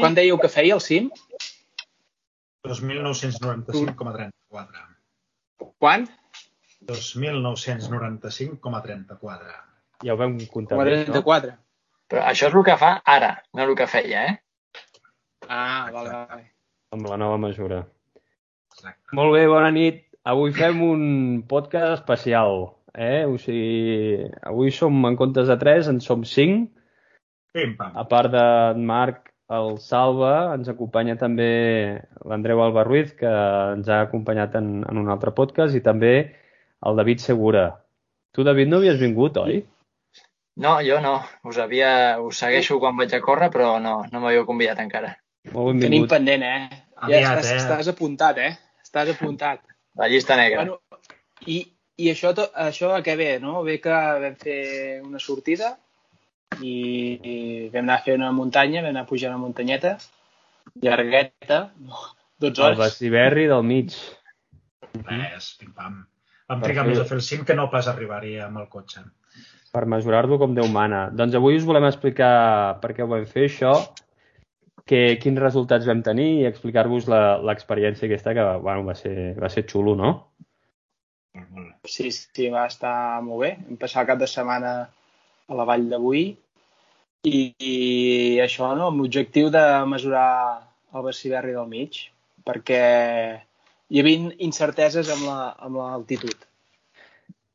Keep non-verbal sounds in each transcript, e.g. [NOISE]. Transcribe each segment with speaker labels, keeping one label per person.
Speaker 1: quan dèieu que feia el cim?
Speaker 2: 2.995,34.
Speaker 1: Quan?
Speaker 2: 2.995,34.
Speaker 3: Ja ho vam comptar.
Speaker 1: Com a
Speaker 3: bé, això.
Speaker 1: 34.
Speaker 4: Però això és el que fa ara, no el que feia, eh?
Speaker 1: Ah, vale, vale.
Speaker 3: Amb la nova mesura.
Speaker 2: Exacte.
Speaker 3: Molt bé, bona nit. Avui fem un podcast especial. Eh? O sigui, avui som, en comptes de 3, en som 5.
Speaker 2: Pim, pam.
Speaker 3: A part d'en Marc, el Salva, ens acompanya també l'Andreu Alba Ruiz, que ens ha acompanyat en, en un altre podcast, i també el David Segura. Tu, David, no havies vingut, oi?
Speaker 4: No, jo no. Us havia... Us segueixo quan vaig a córrer, però no, no m'havíeu convidat encara.
Speaker 3: Molt
Speaker 1: Tenim
Speaker 3: benvingut.
Speaker 1: pendent, eh? Ja
Speaker 2: Aviat,
Speaker 1: estàs,
Speaker 2: eh?
Speaker 1: estàs apuntat, eh? Estàs apuntat.
Speaker 4: La llista negra.
Speaker 1: Bueno, i, i això, to, això a què ve, no? Ve que vam fer una sortida i, i vam anar a fer una muntanya, vam anar a pujar una muntanyeta, llargueta, [LAUGHS] 12
Speaker 3: El
Speaker 1: hores.
Speaker 3: Baciberri del mig.
Speaker 2: Res, pim, pam. Vam
Speaker 3: Per
Speaker 2: trigar més a fer el cim que no pas arribar-hi amb el cotxe.
Speaker 3: per mesurar-lo com Déu mana. Doncs avui us volem explicar per què ho vam fer això, que, quins resultats vam tenir i explicar-vos la- l'experiència aquesta que bueno, va, ser, va ser xulo, no?
Speaker 1: Sí, sí, va estar molt bé. Vam passar el cap de setmana a la vall d'avui i, i això, no?, amb l'objectiu de mesurar el baciberri del mig, perquè hi havia incerteses amb la- amb l'altitud.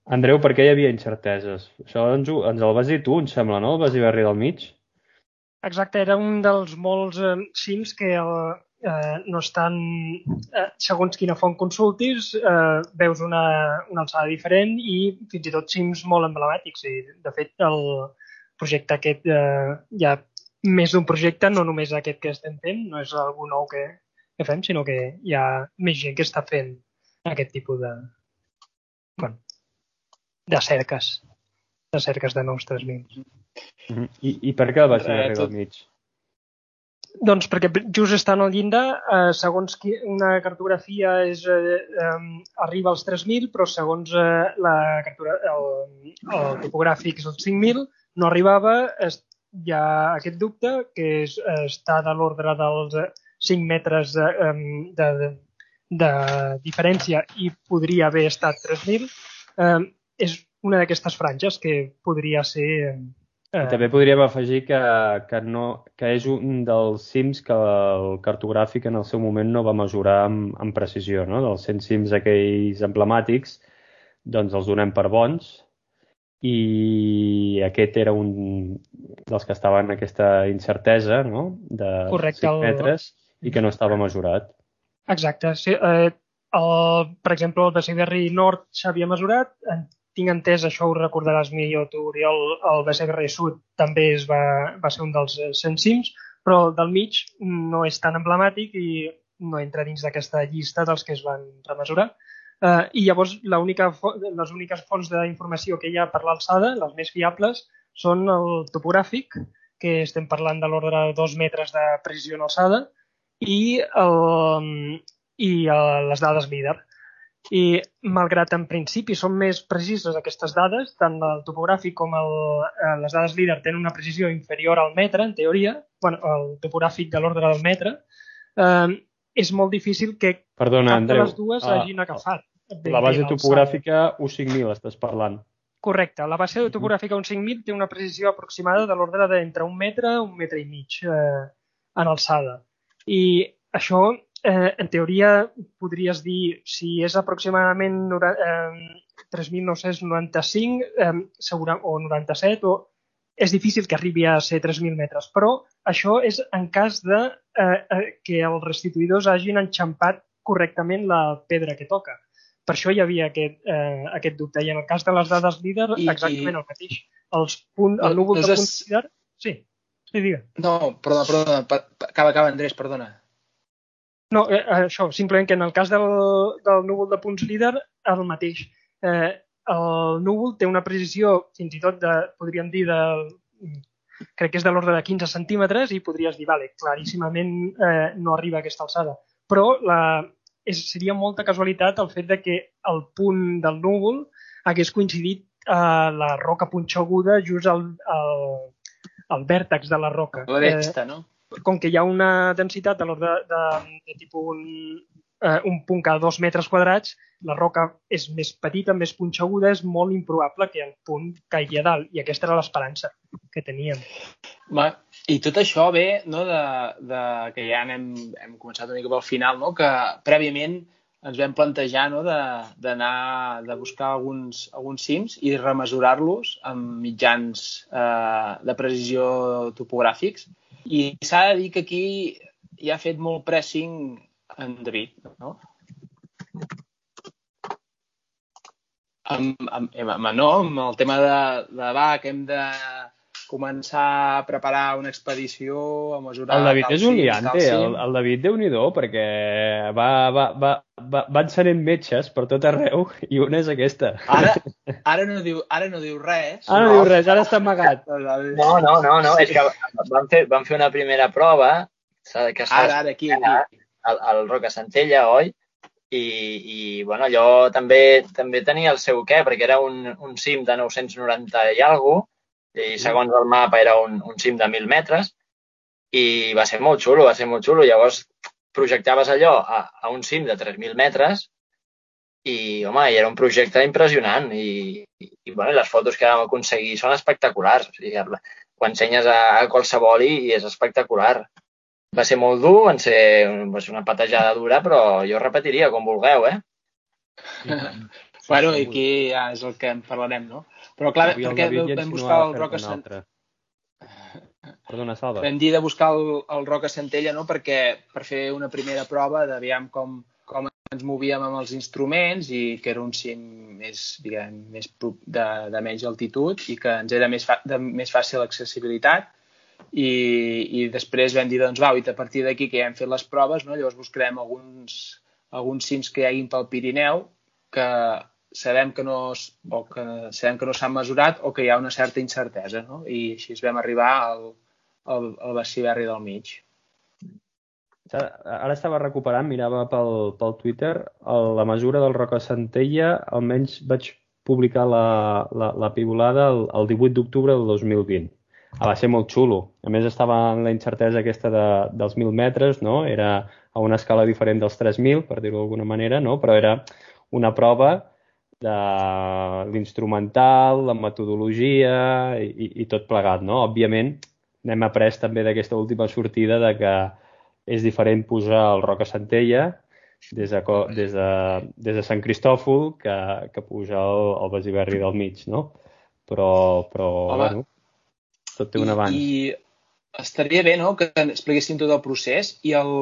Speaker 3: Andreu, per què hi havia incerteses? Això ens, ho- ens el vas dir tu, em sembla, no? El Baciberri del mig?
Speaker 5: Exacte, era un dels molts eh, cims que el, eh, no estan, eh, segons quina font consultis, eh, veus una, una alçada diferent i fins i tot cims molt emblemàtics. I, de fet, el projecte aquest, eh, hi ha més d'un projecte, no només aquest que estem fent, no és algú nou que, que fem, sinó que hi ha més gent que està fent aquest tipus de, bueno, de cerques, de cerques de nous 3.000.
Speaker 3: Mhm. I, I per què el
Speaker 1: Eh,
Speaker 3: del
Speaker 1: tot-
Speaker 3: mig?
Speaker 5: Doncs perquè just estant al llindar, eh, segons qui, una cartografia és, eh, eh, arriba als 3.000, però segons eh, la cartogra el, el topogràfic és els 5.000, no arribava, es, hi ha aquest dubte, que és, eh, està de l'ordre dels eh, 5 metres de, em, de, de, de diferència i podria haver estat 3.000. Eh, és una d'aquestes franges que podria ser... Eh,
Speaker 3: I també podríem afegir que, que, no, que és un dels cims que el cartogràfic en el seu moment no va mesurar amb, amb precisió, no? Dels 100 cims aquells emblemàtics, doncs els donem per bons i aquest era un dels que estava en aquesta incertesa, no? De
Speaker 5: Correcte,
Speaker 3: 5
Speaker 5: el-
Speaker 3: metres i que no estava mesurat.
Speaker 5: Exacte. Sí, eh, el, per exemple, el Baciberri Nord s'havia mesurat. En- Tinc entès, això ho recordaràs millor tu, Oriol, el Baciberri Sud també es va, va ser un dels eh, 100 cims, però el del mig no és tan emblemàtic i no entra dins d'aquesta llista dels que es van remesurar. Eh, I llavors la única, les úniques fonts d'informació que hi ha per l'alçada, les més fiables, són el topogràfic, que estem parlant de l'ordre de dos metres de precisió en alçada, i, el, i eh, les dades líder. I malgrat en principi són més precises aquestes dades, tant el topogràfic com el, eh, les dades líder tenen una precisió inferior al metre, en teoria, bueno, el topogràfic de l'ordre del metre, eh, és molt difícil que
Speaker 3: Perdona,
Speaker 5: cap
Speaker 3: Andreu.
Speaker 5: de les dues
Speaker 3: ah,
Speaker 5: hagin agafat. ben
Speaker 3: la base topogràfica U5000 estàs parlant.
Speaker 5: Correcte. La base topogràfica un 5.000 té una precisió aproximada de l'ordre d'entre un metre un metre i mig eh, en alçada. I això, eh, en teoria, podries dir, si és aproximadament eh, 3.995 eh, segura, o 97, o és difícil que arribi a ser 3.000 metres, però això és en cas de eh, eh, que els restituïdors hagin enxampat correctament la pedra que toca. Per això hi havia aquest, eh, aquest dubte. I en el cas de les dades líder,
Speaker 1: I-
Speaker 5: exactament el mateix. Els punt, el núvol de punts líder... Sí, sí, digue.
Speaker 1: No, perdona, perdona. Acaba, acaba, Andrés, perdona.
Speaker 5: No, eh, això, simplement que en el cas del, del núvol de punts líder, el mateix. Eh, el núvol té una precisió, fins i tot, de, podríem dir, de, crec que és de l'ordre de 15 centímetres i podries dir, vale, claríssimament eh, no arriba a aquesta alçada. Però la, és, seria molta casualitat el fet de que el punt del núvol hagués coincidit a la roca punxeguda just al, al, al vèrtex de la roca.
Speaker 1: L'aresta, no?
Speaker 5: Com que hi ha una densitat de l'ordre de, de, de tipus un, eh, un punt cada dos metres quadrats, la roca és més petita, més punxeguda, és molt improbable que el punt caigui a dalt. I aquesta era l'esperança que teníem.
Speaker 1: Va, I tot això ve no, de, de, que ja hem, hem començat una mica pel final, no, que prèviament ens vam plantejar no, d'anar de, de buscar alguns, alguns cims i remesurar-los amb mitjans eh, de precisió topogràfics. I s'ha de dir que aquí ja ha fet molt pressing en David, no? Amb, amb, amb, no, amb el tema de, de va, que hem de començar a preparar una expedició, a mesurar...
Speaker 3: El David és un liante,
Speaker 1: cim.
Speaker 3: el, el David déu nhi perquè va, va, va, va, van serent metges per tot arreu i una és aquesta.
Speaker 1: Ara, [LAUGHS] ara, no diu, ara no diu res.
Speaker 3: Ara no diu res, ara està amagat.
Speaker 4: No, no, no, no. és que vam fer, vam fer una primera prova s'ha- que s'ha
Speaker 1: Ara, ara, aquí, aquí.
Speaker 4: al, al Roca Centella, oi? I, i bueno, allò també també tenia el seu què, perquè era un, un cim de 990 i alguna i segons el mapa era un, un cim de 1.000 metres, i va ser molt xulo, va ser molt xulo. Llavors projectaves allò a, a un cim de 3.000 metres i, home, i era un projecte impressionant i, i, i bueno, les fotos que vam aconseguir són espectaculars. O sigui, ho ensenyes a, a qualsevol i, i és espectacular. Va ser molt dur, van ser va ser una patejada dura, però jo repetiria, com vulgueu, eh? [LAUGHS]
Speaker 1: Bueno, i aquí ja és el que en parlarem, no? Però clar,
Speaker 3: Avui
Speaker 1: perquè
Speaker 3: David
Speaker 1: vam buscar el Roca
Speaker 3: altra. Perdona, Salva.
Speaker 1: Vam dir de buscar el, el Roca Centella, no? Perquè per fer una primera prova d'aviam com, com ens movíem amb els instruments i que era un cim més, diguem, més de, de menys altitud i que ens era més, fa, de més fàcil accessibilitat i, i després vam dir, doncs va, i a partir d'aquí que ja hem fet les proves, no? llavors buscarem alguns, alguns cims que hi haguin pel Pirineu que sabem que no, es- o que sabem que no s'han mesurat o que hi ha una certa incertesa, no? I així vam arribar al, al, al Baciberri del mig.
Speaker 3: Ara estava recuperant, mirava pel, pel Twitter, el, la mesura del Roca Centella, almenys vaig publicar la, la, la pivolada el, el 18 d'octubre del 2020. Ah, va ser molt xulo. A més, estava en la incertesa aquesta de, dels 1.000 metres, no? Era a una escala diferent dels 3.000, per dir-ho d'alguna manera, no? Però era una prova de l'instrumental, la metodologia i, i, i tot plegat, no? Òbviament, n'hem après també d'aquesta última sortida de que és diferent posar el Roca Centella des de, des de, des de Sant Cristòfol que, que pujar el, el Basiberri del mig, no? Però, però
Speaker 1: Home.
Speaker 3: bueno, tot té un abans.
Speaker 1: I, I estaria bé no, que expliquessin tot el procés i el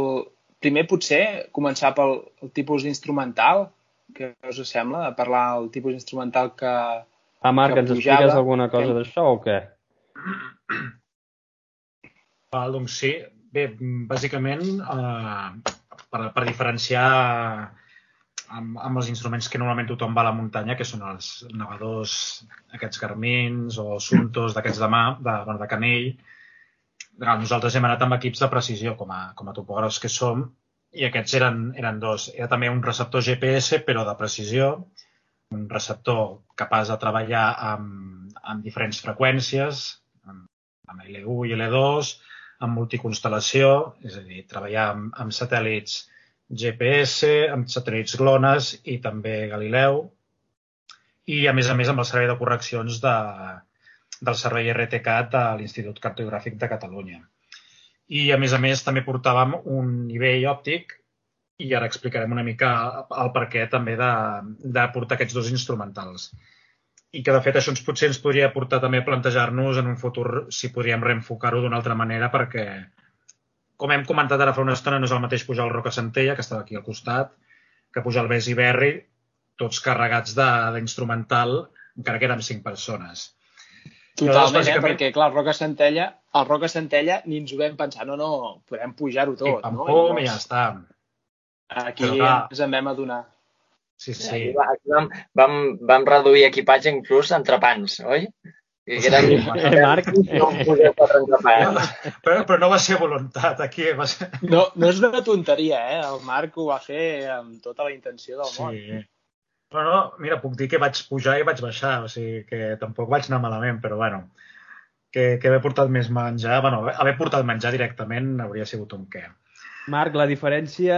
Speaker 1: primer potser començar pel el tipus d'instrumental, que us sembla, de parlar del tipus instrumental que...
Speaker 3: Ah, Marc,
Speaker 1: que
Speaker 3: ens
Speaker 1: pujava,
Speaker 3: expliques alguna cosa
Speaker 1: que-
Speaker 3: d'això o què?
Speaker 2: Val, doncs sí. Bé, bàsicament, eh, per, per diferenciar amb, amb els instruments que normalment tothom va a la muntanya, que són els navegadors, aquests garmins o suntos d'aquests de mà, de, bueno, de canell, nosaltres hem anat amb equips de precisió, com a, com a topògrafs que som, i aquests eren, eren dos. Era també un receptor GPS, però de precisió, un receptor capaç de treballar amb, amb diferents freqüències, amb, amb L1 i L2, amb multiconstel·lació, és a dir, treballar amb, amb satèl·lits GPS, amb satèl·lits GLONASS i també Galileu, i a més a més amb el servei de correccions de, del servei RTCAT de l'Institut Cartogràfic de Catalunya. I a més a més també portàvem un nivell òptic i ara explicarem una mica el per què també de, de portar aquests dos instrumentals. I que de fet això ens potser ens podria portar també a plantejar-nos en un futur si podríem reenfocar-ho d'una altra manera perquè, com hem comentat ara fa una estona, no és el mateix pujar el Roca Centella, que estava aquí al costat, que pujar el Bes Berri, tots carregats d'instrumental, encara que érem cinc persones.
Speaker 1: Totalment, eh? perquè clar, el Roca Centella, el Roca Centella ni ens ho vam pensar, no, no, podem pujar-ho tot,
Speaker 2: Pim, pam,
Speaker 1: no?
Speaker 2: pum, i ja està.
Speaker 1: Aquí
Speaker 2: Però clar.
Speaker 1: ens en vam adonar.
Speaker 2: Sí,
Speaker 4: Sí.
Speaker 2: sí.
Speaker 4: Aquí, va- aquí vam, vam, vam reduir equipatge inclús entrepans, oi? I que eren,
Speaker 3: Eh, Marc? [LAUGHS]
Speaker 4: no.
Speaker 2: Però, però no va ser voluntat, aquí va ser...
Speaker 1: No, no és una tonteria, eh? El Marc ho va fer amb tota la intenció del món.
Speaker 2: Sí. Però no, mira, puc dir que vaig pujar i vaig baixar, o sigui que tampoc vaig anar malament, però bueno. que, que haver portat més menjar. bueno, haver portat menjar directament hauria sigut un què.
Speaker 3: Marc, la diferència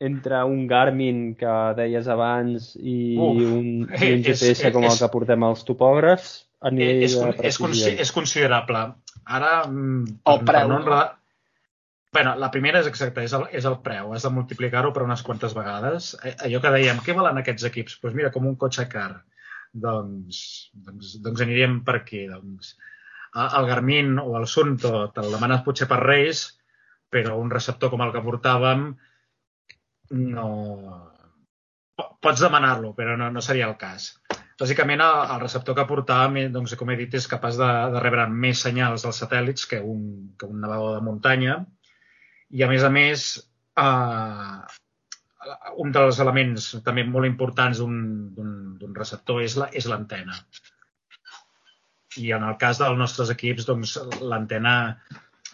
Speaker 3: entre un Garmin que deies abans i Uf, un, i un GPS és, com el que portem als topògrafs a nivell
Speaker 2: és,
Speaker 3: de
Speaker 2: precisió? És, és considerable. Ara, mm, per, el preu. Per no enredar... Bueno, la primera és exacta, és el, és el preu. Has de multiplicar-ho per unes quantes vegades. Eh, allò que dèiem, què valen aquests equips? Doncs pues mira, com un cotxe car. Doncs, doncs, doncs aniríem per aquí. Doncs, el Garmin o el Sunto te'l demanes potser per Reis, però un receptor com el que portàvem no... Pots demanar-lo, però no, no seria el cas. Bàsicament, el, el receptor que portàvem, eh, doncs, com he dit, és capaç de, de rebre més senyals dels satèl·lits que un, que un navegador de muntanya i, a més a més, eh, un dels elements també molt importants d'un receptor és l'antena. La, I en el cas dels nostres equips, doncs, l'antena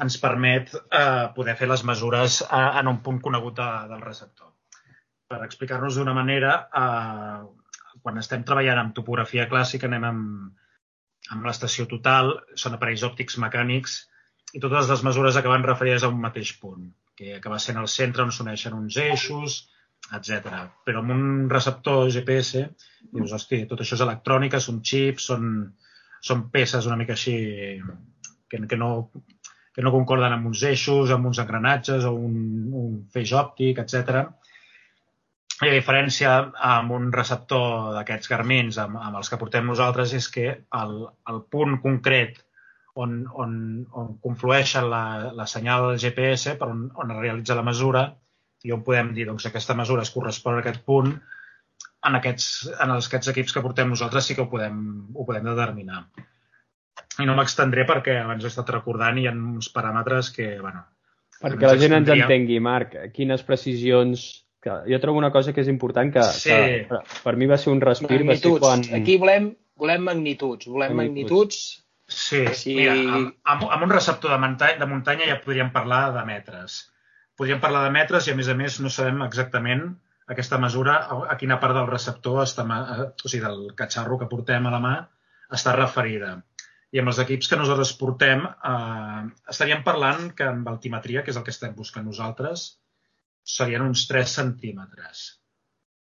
Speaker 2: ens permet eh, poder fer les mesures eh, en un punt conegut de, del receptor. Per explicar-nos d'una manera, eh, quan estem treballant amb topografia clàssica anem amb, amb l'estació total, són aparells òptics mecànics i totes les mesures acaben referides a un mateix punt, que acaba sent el centre on s'uneixen uns eixos, etc. Però amb un receptor GPS dius, hosti, tot això és electrònica, són xips, són, són peces una mica així que, que no que no concorden amb uns eixos, amb uns engranatges o un, un feix òptic, etc. I la diferència amb un receptor d'aquests garmins, amb, amb els que portem nosaltres, és que el, el punt concret on, on, on conflueixen la, la senyal del GPS, per on, on es realitza la mesura, i on podem dir doncs, que aquesta mesura es correspon a aquest punt, en aquests, en els, aquests equips que portem nosaltres sí que ho podem, ho podem determinar i no m'extendré perquè abans he estat recordant i hi ha uns paràmetres que, bueno...
Speaker 3: Perquè la gent ens entengui, Marc, quines precisions... Que jo trobo una cosa que és important, que, sí. que per, per mi va ser un respir,
Speaker 1: magnituds. va ser quan... Aquí volem, volem magnituds, volem magnituds. magnituds.
Speaker 2: Sí, sí, mira, amb, amb, un receptor de muntanya, de muntanya ja podríem parlar de metres. Podríem parlar de metres i, a més a més, no sabem exactament aquesta mesura a, a quina part del receptor, està, o sigui, del catxarro que portem a la mà, està referida i amb els equips que nosaltres portem eh, estaríem parlant que amb altimetria, que és el que estem buscant nosaltres, serien uns 3 centímetres.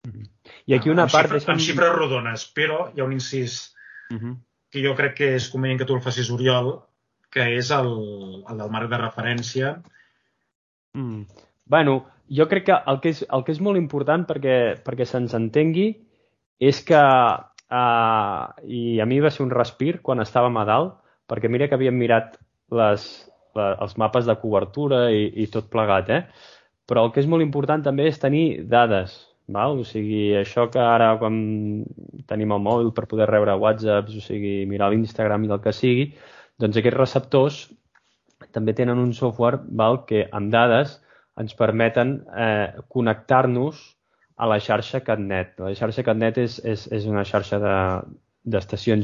Speaker 3: Mm -hmm. I aquí una
Speaker 2: amb
Speaker 3: part...
Speaker 2: Xifra, amb xifres rodones, però hi ha un incís mm -hmm. Que jo crec que és convenient que tu el facis, Oriol, que és el, el del marc de referència.
Speaker 3: Mm. Bueno, jo crec que el que és, el que és molt important perquè, perquè se'ns entengui és que Uh, I a mi va ser un respir quan estàvem a dalt, perquè mira que havíem mirat les, la, els mapes de cobertura i, i tot plegat, eh? Però el que és molt important també és tenir dades, val? O sigui, això que ara quan tenim el mòbil per poder rebre whatsapps, o sigui, mirar l'Instagram i del que sigui, doncs aquests receptors també tenen un software val, que amb dades ens permeten eh, connectar-nos a la xarxa CatNet. La xarxa CatNet és, és, és una xarxa de,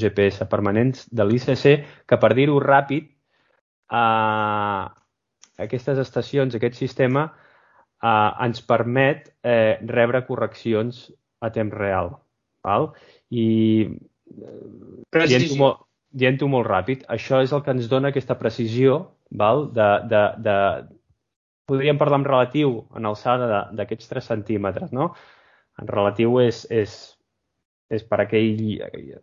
Speaker 3: GPS permanents de l'ICC que, per dir-ho ràpid, eh, aquestes estacions, aquest sistema, eh, ens permet eh, rebre correccions a temps real. Val? I eh, dient-ho molt, dient molt ràpid, això és el que ens dona aquesta precisió val? De, de, de, podríem parlar en relatiu en alçada d'aquests 3 centímetres, no? En relatiu és, és, és per aquell,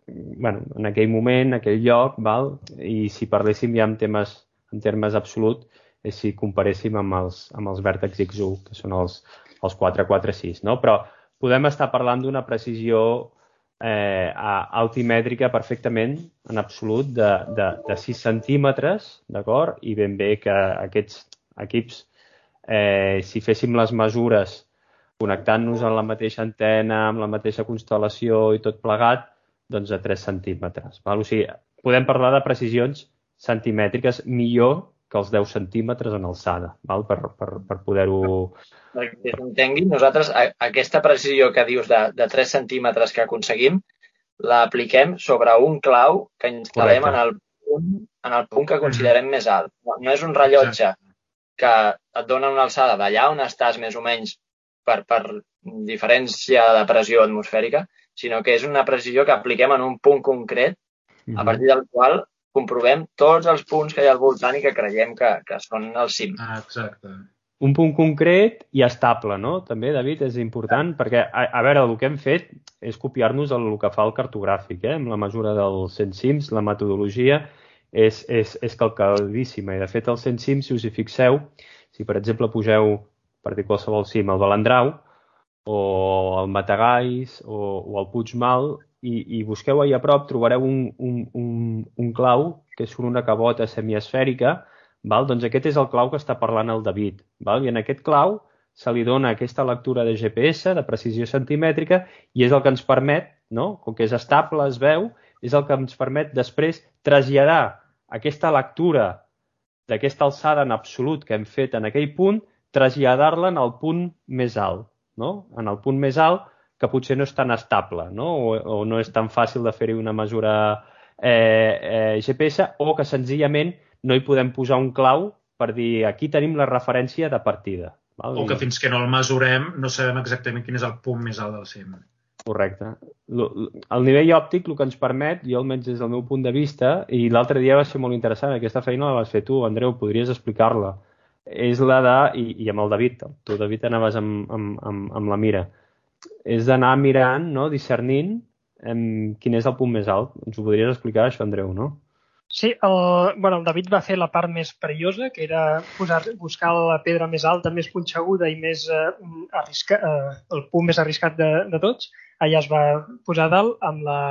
Speaker 3: bueno, en aquell moment, en aquell lloc, val? i si parléssim ja en, temes, en termes absolut, és si comparéssim amb els, amb els vèrtex X1, que són els, els 446, no? Però podem estar parlant d'una precisió eh, altimètrica perfectament, en absolut, de, de, de 6 centímetres, d'acord? I ben bé que aquests equips eh, si féssim les mesures connectant-nos amb la mateixa antena, amb la mateixa constel·lació i tot plegat, doncs a 3 centímetres. Val? O sigui, podem parlar de precisions centimètriques millor que els 10 centímetres en alçada, val? per, per, per poder-ho...
Speaker 4: Que s'entengui, nosaltres aquesta precisió que dius de, de 3 centímetres que aconseguim, la apliquem sobre un clau que instal·lem en el, punt, en el punt que considerem més alt. No és un rellotge que et dona una alçada d'allà on estàs més o menys per, per diferència de pressió atmosfèrica, sinó que és una precisió que apliquem en un punt concret a mhm. partir del qual comprovem tots els punts que hi ha al voltant i que creiem que, que són el cim.
Speaker 2: Ah, exacte.
Speaker 3: un punt concret i estable, no? També, David, és important, perquè, a, a veure, el que hem fet és copiar-nos el, el que fa el cartogràfic, eh? amb la mesura dels 100 cims, la metodologia és, és, és calcadíssima. I, de fet, els 100 cims, si us hi fixeu, si, per exemple, pugeu per dir qualsevol cim, el Balandrau, o el Matagais, o, o el Puigmal, i, i busqueu ahir a prop, trobareu un, un, un, un clau, que és una cabota semiesfèrica, Val? Doncs aquest és el clau que està parlant el David. Val? I en aquest clau se li dona aquesta lectura de GPS, de precisió centimètrica, i és el que ens permet, no? com que és estable, es veu, és el que ens permet després traslladar aquesta lectura d'aquesta alçada en absolut que hem fet en aquell punt, traslladar-la en el punt més alt, no? en el punt més alt que potser no és tan estable no? O, o no és tan fàcil de fer-hi una mesura eh, eh, GPS o que senzillament no hi podem posar un clau per dir aquí tenim la referència de partida. Val?
Speaker 2: O que fins que no el mesurem no sabem exactament quin és el punt més alt del cim.
Speaker 3: Correcte. El nivell òptic el que ens permet, jo almenys des del meu punt de vista, i l'altre dia va ser molt interessant, aquesta feina la vas fer tu, Andreu, podries explicar-la. És la de, i, i amb el David, tu David anaves amb, amb, amb, amb la mira, és d'anar mirant, no? discernint em, quin és el punt més alt. Ens ho podries explicar, això, Andreu, no?
Speaker 5: Sí, el, bueno, el David va fer la part més perillosa, que era posar, buscar la pedra més alta, més punxeguda i més eh, arrisca, eh, el punt més arriscat de, de tots. Allà es va posar dalt amb la,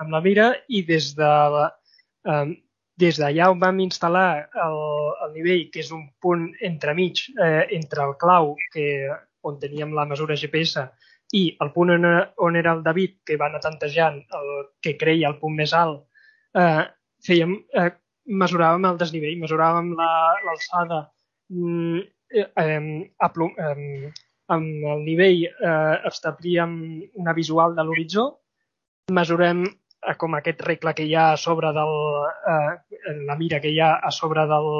Speaker 5: amb la mira i des de la, eh, des d'allà on vam instal·lar el, el nivell, que és un punt entremig eh, entre el clau, que, on teníem la mesura GPS, i el punt on, on era el David, que va anar tantejant el que creia el punt més alt, eh, fèiem, eh, mesuràvem el desnivell, mesuràvem l'alçada la, eh, eh, amb el nivell eh, establíem una visual de l'horitzó, mesurem eh, com aquest regle que hi ha a sobre del, eh, la mira que hi ha a sobre del,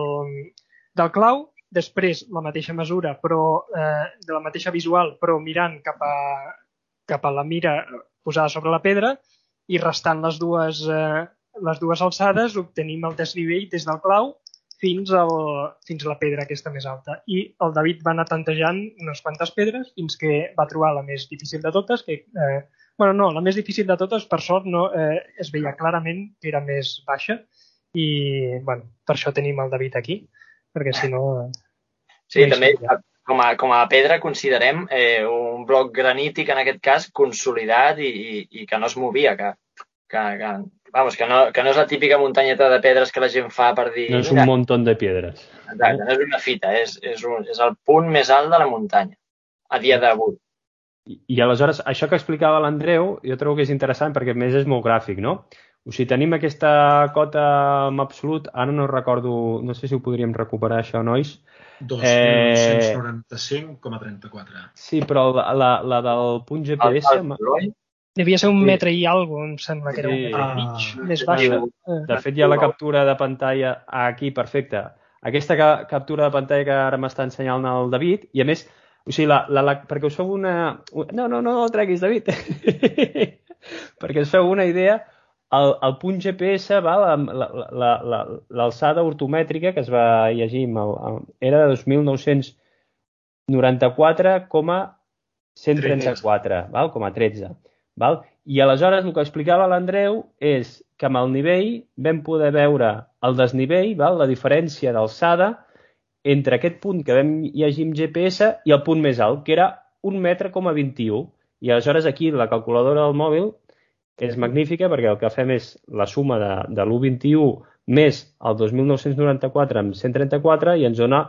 Speaker 5: del clau, després la mateixa mesura, però eh, de la mateixa visual, però mirant cap a, cap a la mira posada sobre la pedra i restant les dues eh, les dues alçades obtenim el desnivell des del clau fins, al, fins a la pedra aquesta més alta. I el David va anar tantejant unes quantes pedres fins que va trobar la més difícil de totes, que, eh, bueno, no, la més difícil de totes, per sort, no, eh, es veia clarament que era més baixa i, bueno, per això tenim el David aquí, perquè si no...
Speaker 4: Sí, no també com a, com a pedra considerem eh, un bloc granític, en aquest cas, consolidat i, i, i que no es movia, que, que, que Vamos, que no, que no és la típica muntanyeta de pedres que la gent fa per dir...
Speaker 3: No és un muntó de pedres.
Speaker 4: Exacte, no és una fita, és, és, un, és el punt més alt de la muntanya, a dia d'avui.
Speaker 3: I, I aleshores, això que explicava l'Andreu, jo trobo que és interessant perquè més és molt gràfic, no? O sigui, tenim aquesta cota en absolut, ara no recordo, no sé si ho podríem recuperar això, nois.
Speaker 2: 2.995,34.
Speaker 3: Eh... Sí, però la, la, la del punt GPS... El, el,
Speaker 5: Devia ser un sí. metre i alguna em sembla que era sí. un metre i mig, ah, més baix.
Speaker 3: De, de fet, hi ha la captura de pantalla aquí, perfecte. Aquesta ca captura de pantalla que ara m'està ensenyant el David, i a més, o sigui, la, la, la, perquè us feu una... No, no, no, no el treguis, David. [LAUGHS] perquè us feu una idea, el, el punt GPS, val, l'alçada ortomètrica que es va llegir, el, el, era de 2.994,134, val, com a 13. Val? I aleshores el que explicava l'Andreu és que amb el nivell vam poder veure el desnivell, val? la diferència d'alçada entre aquest punt que vam llegir amb GPS i el punt més alt, que era un metre com a 21. I aleshores aquí la calculadora del mòbil és magnífica perquè el que fem és la suma de, de l'1,21 més el 2.994 amb 134 i ens dona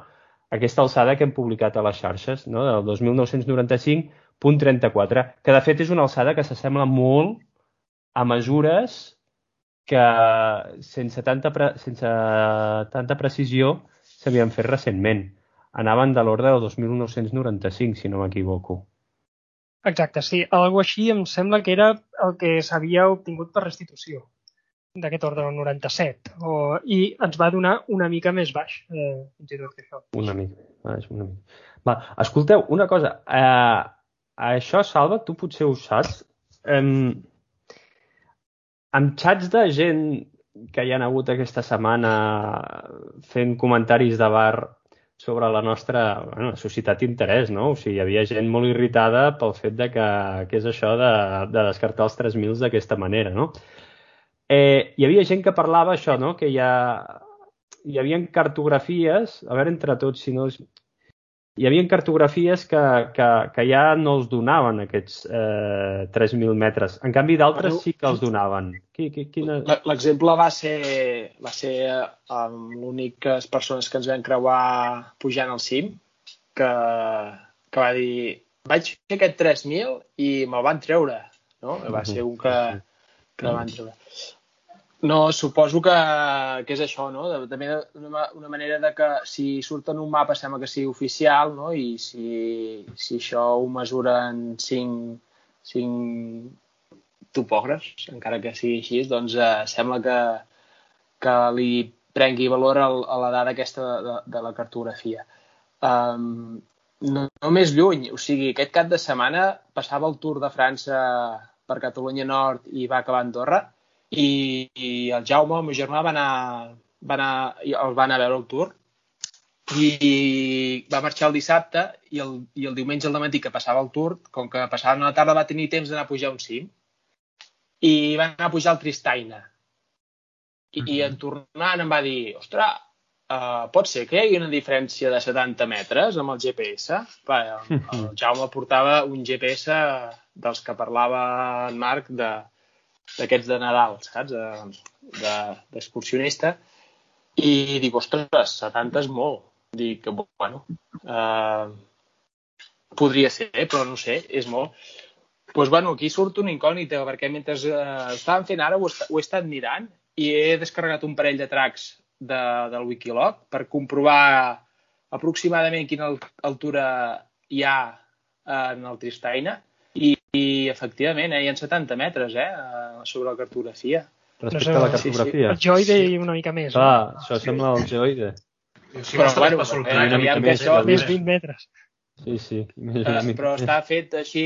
Speaker 3: aquesta alçada que hem publicat a les xarxes, no? del 2.995 punt 34, que de fet és una alçada que s'assembla molt a mesures que sense tanta, pre sense tanta precisió s'havien fet recentment. Anaven de l'ordre del 2.995, si no m'equivoco.
Speaker 5: Exacte, sí. Algo així em sembla que era el que s'havia obtingut per restitució d'aquest ordre, el 97. O, I ens va donar una mica més baix, eh, fins i tot que això.
Speaker 3: Una mica, baix, una mica. Va, escolteu, una cosa. Eh, això, Salva, tu potser ho saps. Um, amb xats de gent que hi han hagut aquesta setmana fent comentaris de bar sobre la nostra bueno, societat d'interès, no? O sigui, hi havia gent molt irritada pel fet de que, que és això de, de descartar els 3.000 d'aquesta manera, no? Eh, hi havia gent que parlava això, no? Que hi ha, hi havia cartografies, a veure entre tots si no és hi havia cartografies que, que, que ja no els donaven aquests eh, 3.000 metres. En canvi, d'altres sí que els donaven. Qui, qui, quina...
Speaker 1: L'exemple va ser, va ser amb l'úniques persones que ens vam creuar pujant al cim, que, que va dir vaig fer aquest 3.000 i me'l van treure. No? Va ser un que, que el van treure. No, suposo que, que és això, no? També una, una manera de que si surt en un mapa sembla que sigui oficial, no? I si, si això ho mesuren cinc, cinc topògrafs, encara que sigui així, doncs eh, sembla que, que li prengui valor a, a la dada aquesta de, de, de la cartografia. Um, no, no més lluny, o sigui, aquest cap de setmana passava el Tour de França per Catalunya Nord i va acabar a Andorra, i, i el Jaume, el meu germà, va anar, va anar, el va anar a veure el tour. I va marxar el dissabte i el, i el diumenge al matí que passava el tour, com que passava una tarda va tenir temps d'anar a pujar un cim. I va anar a pujar el Tristaina. I, i en tornant em va dir ostres, uh, pot ser que hi hagi una diferència de 70 metres amb el GPS? Va, el, el [LAUGHS] Jaume portava un GPS dels que parlava en Marc de, d'aquests de Nadal, saps? D'excursionista. De, I dic, ostres, 70 és molt. Dic, bueno, eh, podria ser, però no sé, és molt. Doncs, pues, bueno, aquí surt una incògnita, perquè mentre eh, estàvem fent ara ho, ho he estat mirant i he descarregat un parell de tracks de, del Wikilog per comprovar aproximadament quina altura hi ha en el Tristaina i, i efectivament, eh, hi ha 70 metres eh, sobre la cartografia.
Speaker 3: Respecte a la cartografia.
Speaker 5: Sí, sí. El Joide i una mica més.
Speaker 3: Clar, no? això sembla el Joide.
Speaker 1: Sí, però, bueno, eh, una mica més, això...
Speaker 5: més 20 metres.
Speaker 3: Sí, sí. Més
Speaker 1: uh, però està fet així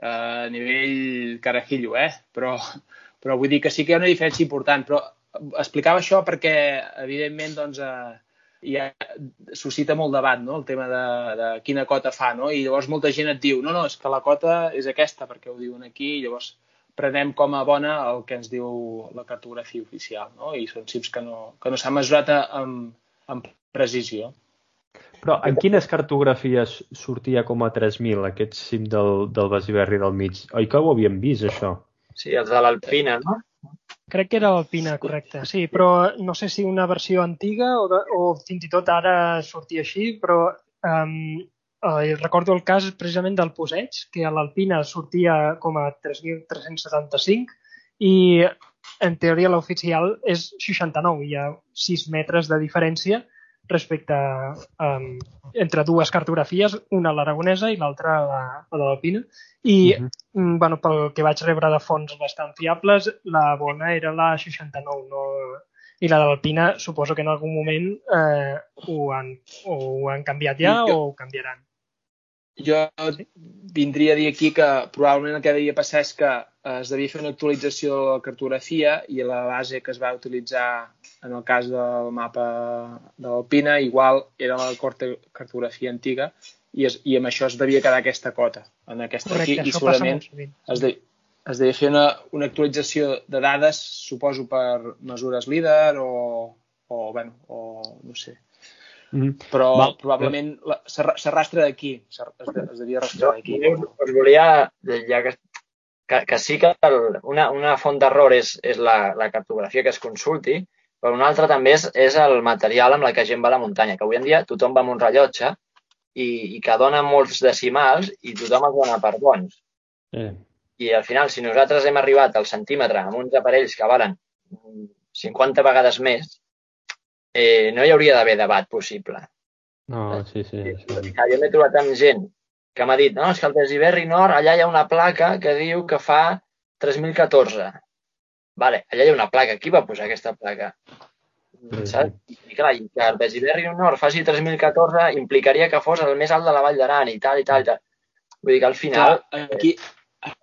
Speaker 1: uh, a nivell carajillo, eh? Però, però vull dir que sí que hi ha una diferència important. Però explicava això perquè, evidentment, doncs, uh, ja suscita molt debat, no?, el tema de, de quina cota fa, no? I llavors molta gent et diu, no, no, és que la cota és aquesta, perquè ho diuen aquí, i llavors prenem com a bona el que ens diu la cartografia oficial, no? I són cims que no, que no s'han mesurat amb, amb precisió.
Speaker 3: Però en quines cartografies sortia com a 3.000 aquest cim del, del Basiberri del mig? Oi que ho havíem vist, això?
Speaker 4: Sí, els de l'Alpina, no?
Speaker 5: Crec que era l'Alpina, correcte, sí, però no sé si una versió antiga o, de, o fins i tot ara sortia així, però um, eh, recordo el cas precisament del Poseig, que a l'Alpina sortia com a 3.375 i en teoria l'oficial és 69, hi ha 6 metres de diferència respecte a, um, entre dues cartografies, una l'aragonesa i l'altra la, la de l'Alpina. I, uh -huh. bueno, pel que vaig rebre de fonts bastant fiables, la bona era la 69, no, i la de l'Alpina suposo que en algun moment eh, ho, han, o ho han canviat ja jo, o ho canviaran.
Speaker 1: Jo vindria a dir aquí que probablement el que devia passar és que es devia fer una actualització de la cartografia i la base que es va utilitzar en el cas del mapa de l'Alpina, igual era la cartografia antiga i, es, i amb això es devia quedar aquesta cota en aquesta
Speaker 5: Correcte,
Speaker 1: aquí, i segurament es, de, es devia fer una, una actualització de dades, suposo per mesures líder o, o, bueno, o no sé. Mm -hmm. Però Va, probablement s'arrastra d'aquí, es, es devia arrastrar d'aquí.
Speaker 4: Us volia, ja que, que, que sí que el, una, una font d'error és, és la, la cartografia que es consulti, però una altra també és, és el material amb la que gent va a la muntanya, que avui en dia tothom va amb un rellotge i, i que dona molts decimals i tothom els dona per bons.
Speaker 3: Eh.
Speaker 4: I al final, si nosaltres hem arribat al centímetre amb uns aparells que valen 50 vegades més, eh, no hi hauria d'haver debat possible.
Speaker 3: No, sí, sí. sí.
Speaker 4: Jo m'he trobat amb gent que m'ha dit, no, és que al Desiberri Nord allà hi ha una placa que diu que fa 3014. Vale, allà hi ha una placa. Qui va posar aquesta placa? Sí, Saps? I clar, i que el Besiberri Nord faci 3014 implicaria que fos el més alt de la Vall d'Aran i tal i tal i tal. Vull dir que al final...
Speaker 1: Clar, aquí,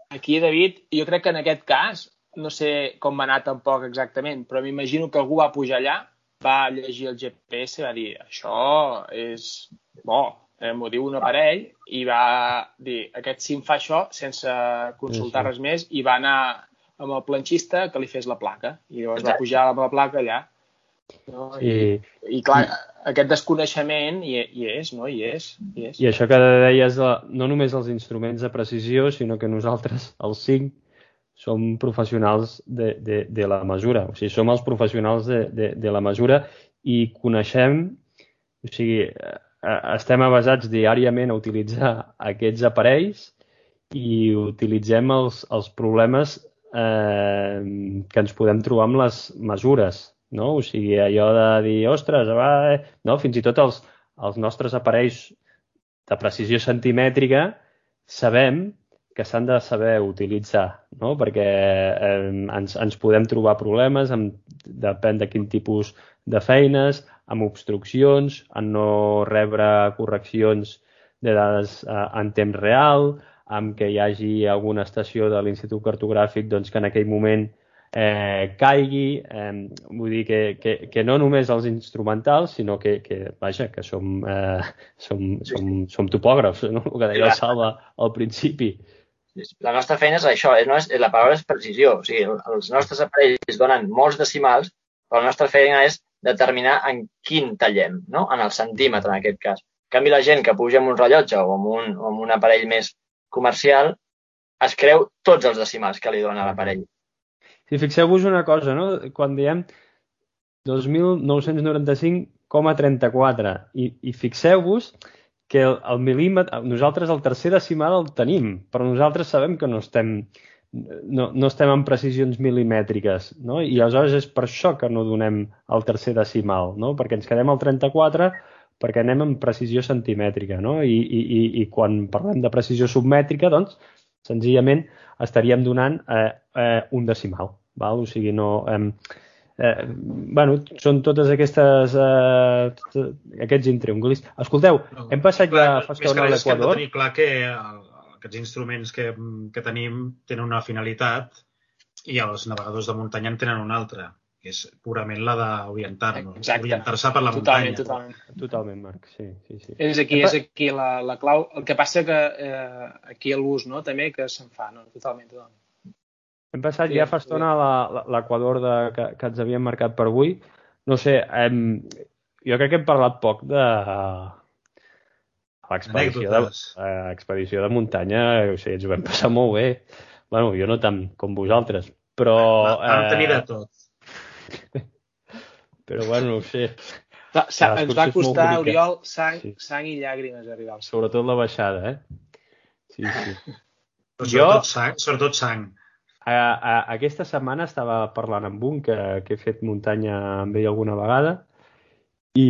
Speaker 1: aquí, David, jo crec que en aquest cas no sé com va anar tampoc exactament, però m'imagino que algú va pujar allà, va llegir el GPS i va dir això és bo, eh, m'ho diu un aparell i va dir aquest sim fa això sense consultar
Speaker 3: Sí, sí.
Speaker 1: res més i va anar amb el planxista que li fes la placa i llavors va
Speaker 4: Exacte.
Speaker 1: pujar amb la placa allà no?
Speaker 3: Sí.
Speaker 1: I, i clar, aquest desconeixement hi, hi és, no? Hi és, hi és.
Speaker 3: I això que deies, de, no només els instruments de precisió, sinó que nosaltres, els cinc, som professionals de, de, de la mesura. O sigui, som els professionals de, de, de la mesura i coneixem, o sigui, eh, estem avasats diàriament a utilitzar aquests aparells i utilitzem els, els problemes eh, que ens podem trobar amb les mesures, no? O sigui, allò de dir, ostres, va, eh", no? fins i tot els, els nostres aparells de precisió centimètrica sabem que s'han de saber utilitzar, no? perquè eh, ens, ens podem trobar problemes, amb, depèn de quin tipus de feines, amb obstruccions, en no rebre correccions de dades eh, en temps real, amb que hi hagi alguna estació de l'Institut Cartogràfic doncs, que en aquell moment eh, caigui, eh, vull dir que, que, que no només els instrumentals, sinó que, que vaja, que som, eh, som, som, som topògrafs, no? el que deia el Salva al principi.
Speaker 4: La nostra feina és això, és, no és, la paraula és precisió. O sigui, els nostres aparells donen molts decimals, però la nostra feina és determinar en quin tallem, no? en el centímetre en aquest cas. En canvi, la gent que puja amb un rellotge o amb un, o amb un aparell més comercial es creu tots els decimals que li dona l'aparell.
Speaker 3: Si fixeu-vos una cosa, no? quan diem 2.995,34 i, i fixeu-vos que el, el mil·límetre, nosaltres el tercer decimal el tenim, però nosaltres sabem que no estem, no, no estem en precisions milimètriques, no? i aleshores és per això que no donem el tercer decimal, no? perquè ens quedem al 34 perquè anem en precisió centimètrica, no? I, i, i, i quan parlem de precisió submètrica, doncs, senzillament estaríem donant eh, eh, un decimal, val? o sigui, no... Eh, eh, bueno, són totes aquestes eh, aquests intriungulis. Escolteu, hem passat ja fa estona a
Speaker 2: res és que hem de
Speaker 3: l'Equador.
Speaker 2: tenir clar que el, aquests instruments que, que tenim tenen una finalitat i els navegadors de muntanya en tenen una altra, que és purament la d'orientar-nos, orientar-se per la
Speaker 1: Totalment,
Speaker 2: muntanya.
Speaker 1: totalment.
Speaker 3: Totalment, Marc, sí, sí, sí.
Speaker 1: És aquí, és aquí la, la clau. El que passa que eh, aquí l'ús, no?, també, que se'n fa, no? Totalment, totalment.
Speaker 3: Hem passat
Speaker 1: Sí,
Speaker 3: ja fa estona a la- la- l'Equador de, que, que ens havíem marcat per avui. No sé, hem, jo crec que hem parlat poc de l'expedició de, eh, expedició de muntanya, o sigui, ens ho vam passar molt bé. Bueno, jo no tant com vosaltres, però...
Speaker 2: Vam tenir de
Speaker 3: eh,
Speaker 2: tot.
Speaker 3: Però bueno, no ho sé.
Speaker 1: Va, sa, ens va costar,
Speaker 3: bonica.
Speaker 1: Oriol, sang,
Speaker 3: Sí.
Speaker 1: sang i llàgrimes arribar al.
Speaker 3: Sobretot la baixada, eh? Sí, sí.
Speaker 2: Però
Speaker 3: Jo-
Speaker 2: sobretot sang. Sobretot sang.
Speaker 3: A, a, aquesta setmana estava parlant amb un que, que he fet muntanya amb ell alguna vegada i,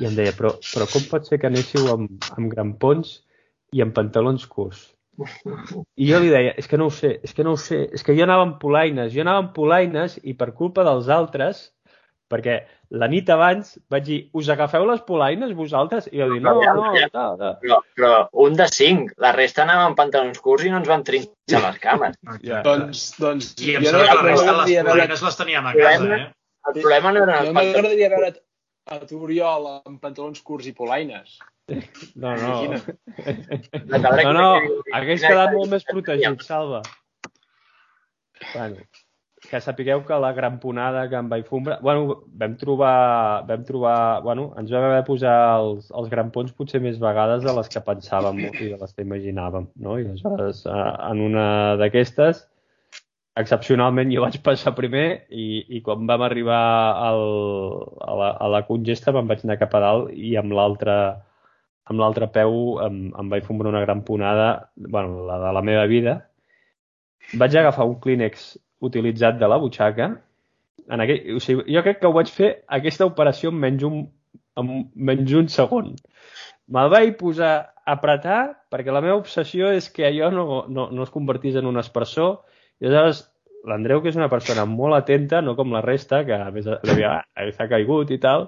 Speaker 3: i em deia, però, però com pot ser que anéssiu amb, amb grampons i amb pantalons curts? I jo li deia, és que no ho sé, és que no ho sé, és que jo anava amb polaines, jo anava amb polaines i per culpa dels altres, perquè la nit abans vaig dir, us agafeu les polaines vosaltres? I jo dic, no, no, no, no.
Speaker 4: Però, però un de cinc, la resta anàvem amb pantalons curts i no ens van trinxar les cames.
Speaker 3: Ja.
Speaker 1: Doncs, doncs
Speaker 2: I em
Speaker 1: jo
Speaker 2: sembla que la
Speaker 1: no
Speaker 2: resta de les polines les teníem a casa, eh?
Speaker 4: El problema no eren
Speaker 1: no m'agradaria veure a tu, Oriol, amb pantalons curts i polaines.
Speaker 3: No, no. [LAUGHS] No, no, hagués quedat molt més protegit, Salva. Bueno, que sapigueu que la gramponada que em vaig fumbre... Bueno, vam trobar... Vam trobar... Bueno, ens vam haver de posar els, els grampons potser més vegades de les que pensàvem i de les que imaginàvem, no? I aleshores, eh, en una d'aquestes, excepcionalment jo vaig passar primer i, i quan vam arribar al, a, la, a la congesta me'n vaig anar cap a dalt i amb l'altre amb l'altre peu em, em vaig fumar una gran ponada, bueno, la de la meva vida. Vaig agafar un clínex utilitzat de la butxaca. En aquell, o sigui, jo crec que ho vaig fer aquesta operació en menys un, en menys un segon. Me'l vaig posar a apretar perquè la meva obsessió és que allò no, no, no es convertís en un aspersor i aleshores l'Andreu, que és una persona molt atenta, no com la resta, que a més devia, ah, caigut i tal,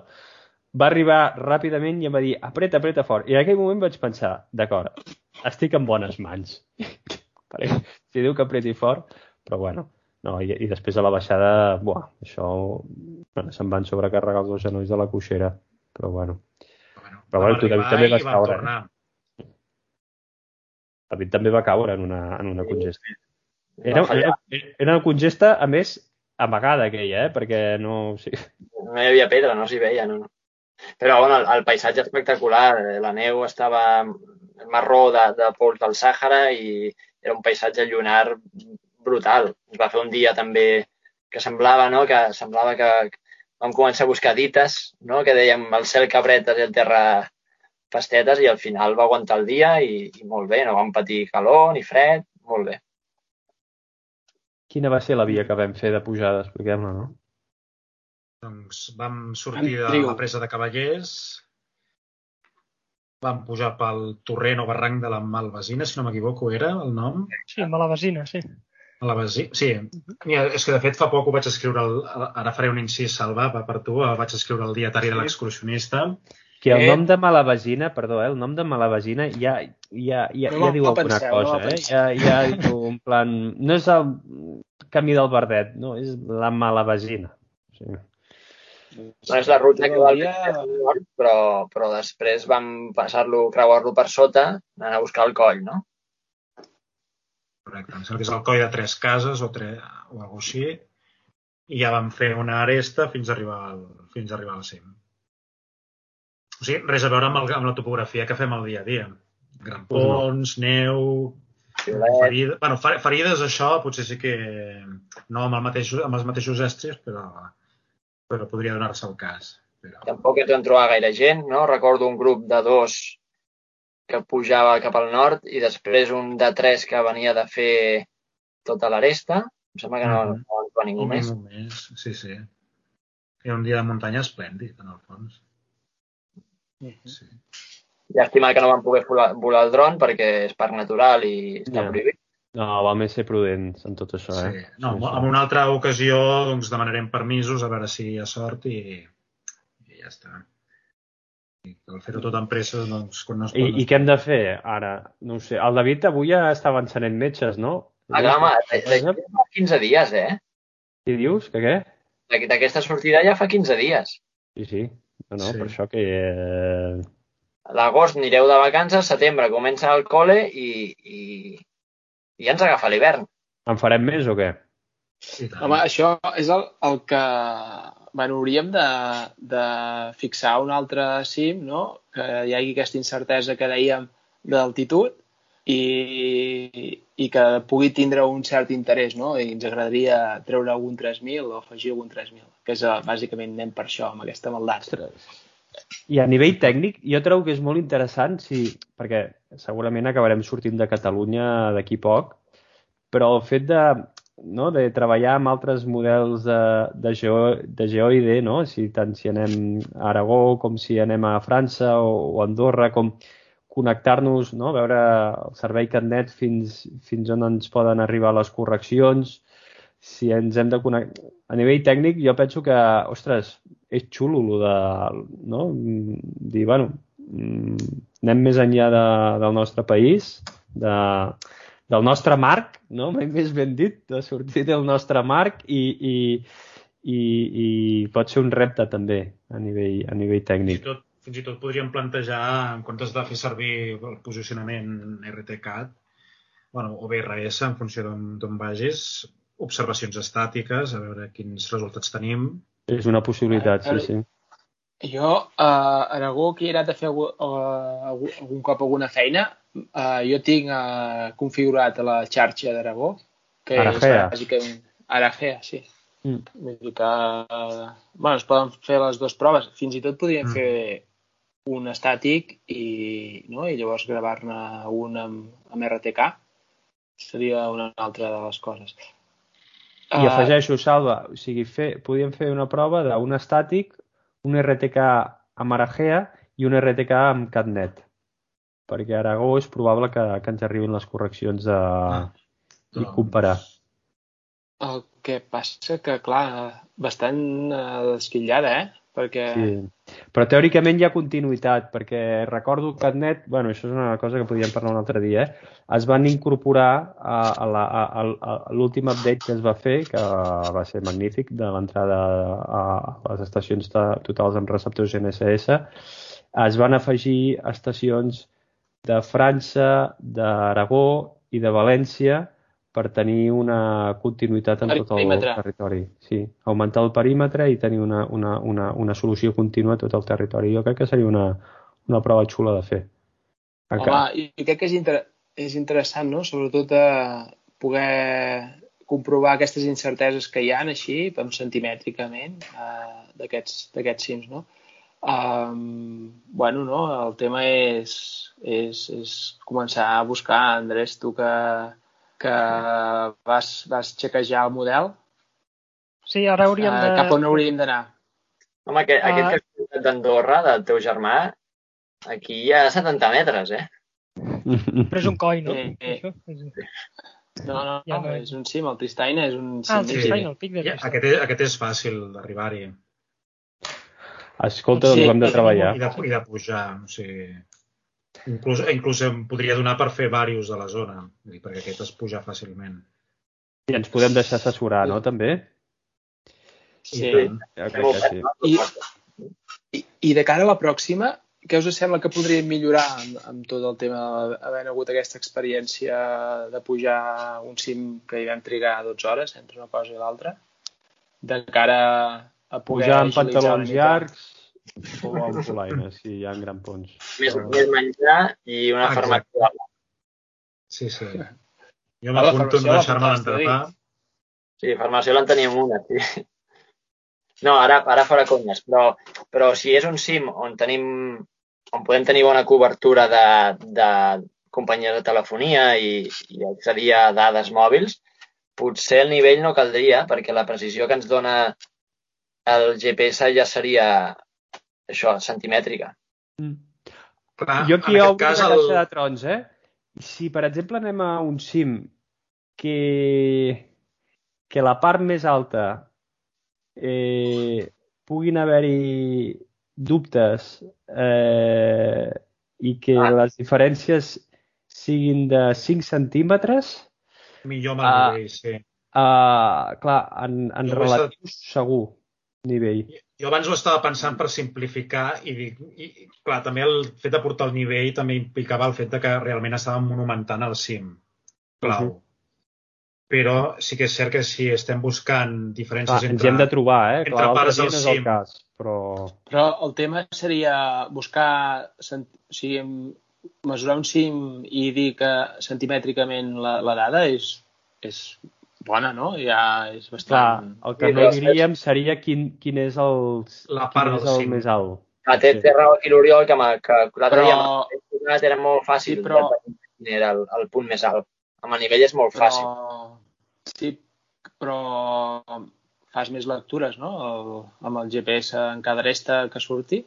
Speaker 3: va arribar ràpidament i em va dir apreta, apreta fort. I en aquell moment vaig pensar, d'acord, estic en bones mans. [LAUGHS] Si diu que apreti fort, però bueno, no, i, i després a la baixada, buah, això, bueno, se'n van sobrecarregar els dos genolls de la coixera, però bueno.
Speaker 2: Bueno,
Speaker 3: Però bueno, tu, David, també vas caure, eh? David també va caure en una, en una congesta.
Speaker 4: Va
Speaker 3: Era, era, era una congesta, a més, amagada aquella, eh? perquè no... O sigui,
Speaker 4: No hi havia pedra, no s'hi veia, no, no. Però bueno, el, el paisatge espectacular, eh, la neu estava marró de, de pols del Sàhara i era un paisatge lunar brutal. Es va fer un dia també que semblava, no?, que semblava que vam començar a buscar dites, no?, que dèiem el cel cabretes i el terra pastetes i al final va aguantar el dia i, i molt bé, no vam patir calor ni fred, molt bé.
Speaker 3: quina va ser la via que vam fer de pujada? Expliquem-la, no?
Speaker 2: Doncs vam sortir de la presa de Cavallers, vam pujar pel torrent o barranc de la Malvasina, si no m'equivoco, era el nom?
Speaker 5: Sí, Malavesina, sí.
Speaker 2: Malvasina, sí. Mira, és que de fet fa poc ho vaig escriure, el, ara faré un incís salva va per tu, el vaig escriure el dietari de l'excursionista.
Speaker 3: Que el
Speaker 4: Eh.
Speaker 3: nom de Malavagina, perdó, eh, el nom de Malavagina ja, ja, ja,
Speaker 1: No
Speaker 3: ja diu alguna
Speaker 1: penseu, no
Speaker 3: cosa,
Speaker 1: me'l
Speaker 3: eh?
Speaker 1: penseu.
Speaker 3: Ja, ja diu en plan... No és el camí del Verdet, no, és la Malavagina. Sí.
Speaker 4: No és la ruta que va al nord, però, però després vam passar-lo, creuar-lo per sota, anant a buscar el coll, no?
Speaker 2: Correcte, em sembla que és el coll de tres cases o, tre, o alguna així, i ja vam fer una aresta fins a arribar al, fins a arribar al cim. O sigui, res a veure amb, el, amb la topografia que fem el dia a dia. Gran pons, neu, ferides... Bueno, fer- ferides, això potser sí que... No amb, el mateix, amb els mateixos estris, però, però podria donar-se el cas. Però...
Speaker 4: tampoc ens vam trobar gaire gent, no? Recordo un grup de dos que pujava cap al nord i després un de tres que venia de fer tota l'aresta. Em sembla que no,
Speaker 2: Mhm.
Speaker 4: no ens va ningú
Speaker 2: Un
Speaker 4: més.
Speaker 2: més, sí, sí. Era un dia de muntanya esplèndid, en el fons. Sí.
Speaker 4: Llàstima que no vam poder volar, volar el dron perquè és parc natural i està
Speaker 3: Ja.
Speaker 4: prohibit.
Speaker 3: No, va més ser prudents en tot això,
Speaker 2: Sí.
Speaker 3: eh?
Speaker 2: No,
Speaker 3: Sí,
Speaker 2: en una altra ocasió doncs, demanarem permisos a veure si hi ha sort i, i ja està. I al fer-ho tot amb pressa, doncs, quan no es pot...
Speaker 3: I, I què hem de fer ara? No ho sé. El David avui ja estava encenent metges, no?
Speaker 4: Ah, clar, home, d'aquí fa 15 dies, eh?
Speaker 3: Què dius? Que què?
Speaker 4: D'aquesta sortida ja fa 15 dies.
Speaker 3: Sí, sí. No, no,
Speaker 2: Sí.
Speaker 3: per això que... Eh...
Speaker 4: L'agost anireu de vacances, setembre comença el col·le i, i, i ja ens agafa l'hivern.
Speaker 3: En farem més o què?
Speaker 2: Tant.
Speaker 1: Home, això és el, el que... Bueno, hauríem de, de fixar un altre cim, no? Que hi hagi aquesta incertesa que dèiem d'altitud i, i que pugui tindre un cert interès, no? I ens agradaria treure algun 3.000 o afegir algun 3.000, que és, eh, bàsicament, anem per això, amb aquesta maldat.
Speaker 3: Ostres. I a nivell tècnic, jo trobo que és molt interessant, si, perquè segurament acabarem sortint de Catalunya d'aquí poc, però el fet de, no, de treballar amb altres models de, de, geo, de geoide, no? si, tant si anem a Aragó com si anem a França o, o Andorra, com connectar-nos, no? veure el servei CatNet fins, fins on ens poden arribar les correccions, si ens hem de connectar... A nivell tècnic, jo penso que, ostres, és xulo lo de, no? Dir, bueno, anem més enllà de, del nostre país, de, del nostre marc, no? més ben dit, de sortir del nostre marc i, i, i, i pot ser un repte també a nivell, a nivell
Speaker 2: Fins i
Speaker 3: tècnic.
Speaker 2: tot, fins i tot podríem plantejar, en comptes de fer servir el posicionament RTCAT, bueno, o BRS, en funció d'on vagis, observacions estàtiques, a veure quins resultats tenim.
Speaker 3: És una possibilitat, sí, sí.
Speaker 1: Jo, a Aragó, que he anat a fer algun, algun, cop alguna feina, uh, jo tinc uh, configurat la xarxa d'Aragó, que
Speaker 3: Aragea.
Speaker 1: és bàsicament Aragea, sí.
Speaker 3: Mm.
Speaker 1: Vull dir que, uh, bueno, es poden fer les dues proves. Fins i tot podríem
Speaker 2: Mm.
Speaker 1: fer un estàtic i, no? i llavors gravar-ne un amb, amb RTK. Seria una altra de les coses.
Speaker 3: I
Speaker 1: Ah,
Speaker 3: afegeixo, Salva, o sigui, fer, podíem fer una prova d'un estàtic, un RTK amb Aragea i un RTK amb CatNet. Perquè a Aragó és probable que, que ens arribin les correccions de... i comparar.
Speaker 1: El que passa que, clar, bastant eh, desquillada, eh? Perquè...
Speaker 3: Sí. Però teòricament hi ha continuïtat, perquè recordo que Net, bueno, això és una cosa que podíem parlar un altre dia, eh? es van incorporar a, a l'últim update que es va fer, que va ser magnífic, de l'entrada a les estacions de, totals amb receptors GNSS, es van afegir estacions de França, d'Aragó i de València per tenir una continuïtat en tot el
Speaker 1: Perímetre.
Speaker 3: territori. Sí, augmentar el perímetre i tenir una, una, una, una solució contínua a tot el territori. Jo crec que seria una, una prova xula de fer.
Speaker 1: Home, i crec que és, inter és interessant, no? Sobretot eh, poder comprovar aquestes incerteses que hi han així, centimètricament, eh, d'aquests cims, no? Um, bueno, no? El tema és, és, és començar a buscar, Andrés, tu que, que vas, vas xequejar el model.
Speaker 5: Sí, ara hauríem de...
Speaker 1: Uh, cap on hauríem d'anar?
Speaker 4: Home, aquest,
Speaker 5: Ah.
Speaker 4: aquest que has d'Andorra, del teu germà, aquí hi ha 70 metres, eh? [LAUGHS]
Speaker 5: Però és un coi, no?
Speaker 1: Eh, eh.
Speaker 5: Això? És-
Speaker 1: No, no,
Speaker 5: Ja
Speaker 1: no, és un cim, el Tristaina és un
Speaker 5: Ah, el
Speaker 1: cim.
Speaker 2: Sí.
Speaker 5: Tristaina, el pic de
Speaker 2: Ja,
Speaker 5: Tristaina.
Speaker 2: aquest, és, aquest és fàcil d'arribar-hi
Speaker 3: Escolta, doncs
Speaker 1: Sí.
Speaker 3: hem de treballar.
Speaker 2: i de, i de pujar. O sigui, inclús, inclús em podria donar per fer diversos de la zona, perquè aquest es puja fàcilment.
Speaker 3: I ens podem deixar assessorar, no, també?
Speaker 1: Sí.
Speaker 2: I
Speaker 3: crec que sí.
Speaker 1: I, i, I de cara a la pròxima, què us sembla que podríem millorar amb, amb tot el tema d'haver hagut aquesta experiència de pujar un cim que hi vam trigar 12 hores entre una cosa i l'altra? De cara a poder
Speaker 3: Pujar
Speaker 1: una
Speaker 3: pantalons llargs o amb polaines, si hi ha grampons.
Speaker 4: Més, més menjar i una
Speaker 2: Exacte.
Speaker 4: farmàcia.
Speaker 2: Sí, sí. Jo
Speaker 1: A
Speaker 2: m'apunto en
Speaker 1: farmàcia
Speaker 2: deixar-me l'entrepà.
Speaker 4: Sí, farmàcia en teníem una, sí. No, ara, ara fora conyes, però, però si és un sim on tenim on podem tenir bona cobertura de, de companyies de telefonia i, i accedir a dades mòbils, potser el nivell no caldria, perquè la precisió que ens dona el GPS ja seria això, centimètrica.
Speaker 2: Clar,
Speaker 3: jo aquí obro una
Speaker 2: el...
Speaker 3: caixa de trons, eh? Si, per exemple, anem a un cim que, que la part més alta eh, puguin haver-hi dubtes eh, i que
Speaker 4: Ah.
Speaker 3: les diferències siguin de 5 centímetres,
Speaker 2: millor amb el
Speaker 3: Ah.
Speaker 2: nivell, sí.
Speaker 3: eh, clar, en, en
Speaker 2: estat-
Speaker 3: relatius segur nivell.
Speaker 2: Jo abans ho estava pensant per simplificar i, i, i clar, també el fet de portar el nivell també implicava el fet de que realment estàvem monumentant el cim. Clau.
Speaker 3: Mhm.
Speaker 2: Però sí que és cert que si estem buscant diferències
Speaker 3: Clar, ens
Speaker 2: entre...
Speaker 3: hi hem de trobar, eh?
Speaker 2: entre
Speaker 3: Clar,
Speaker 2: parts del
Speaker 3: no és el
Speaker 2: cim.
Speaker 3: cas, però...
Speaker 1: Però el tema seria buscar, o sigui, em- mesurar un cim i dir que centimètricament la, la dada és, és bona, no? Ja és
Speaker 3: Clar,
Speaker 1: bastant...
Speaker 3: el que
Speaker 4: Sí,
Speaker 3: no diríem seria quin, quin és el,
Speaker 2: La part
Speaker 3: quin és el més alt.
Speaker 4: Ah, té,
Speaker 3: Sí.
Speaker 4: té raó aquí l'Oriol, que, que l'altre
Speaker 1: Però-
Speaker 4: dia era molt fàcil
Speaker 1: Sí, però-
Speaker 4: quin era el, el punt més alt. Amb el nivell és molt fàcil.
Speaker 1: Però, sí, però fas més lectures, no? El, amb el GPS en cada aresta que surti.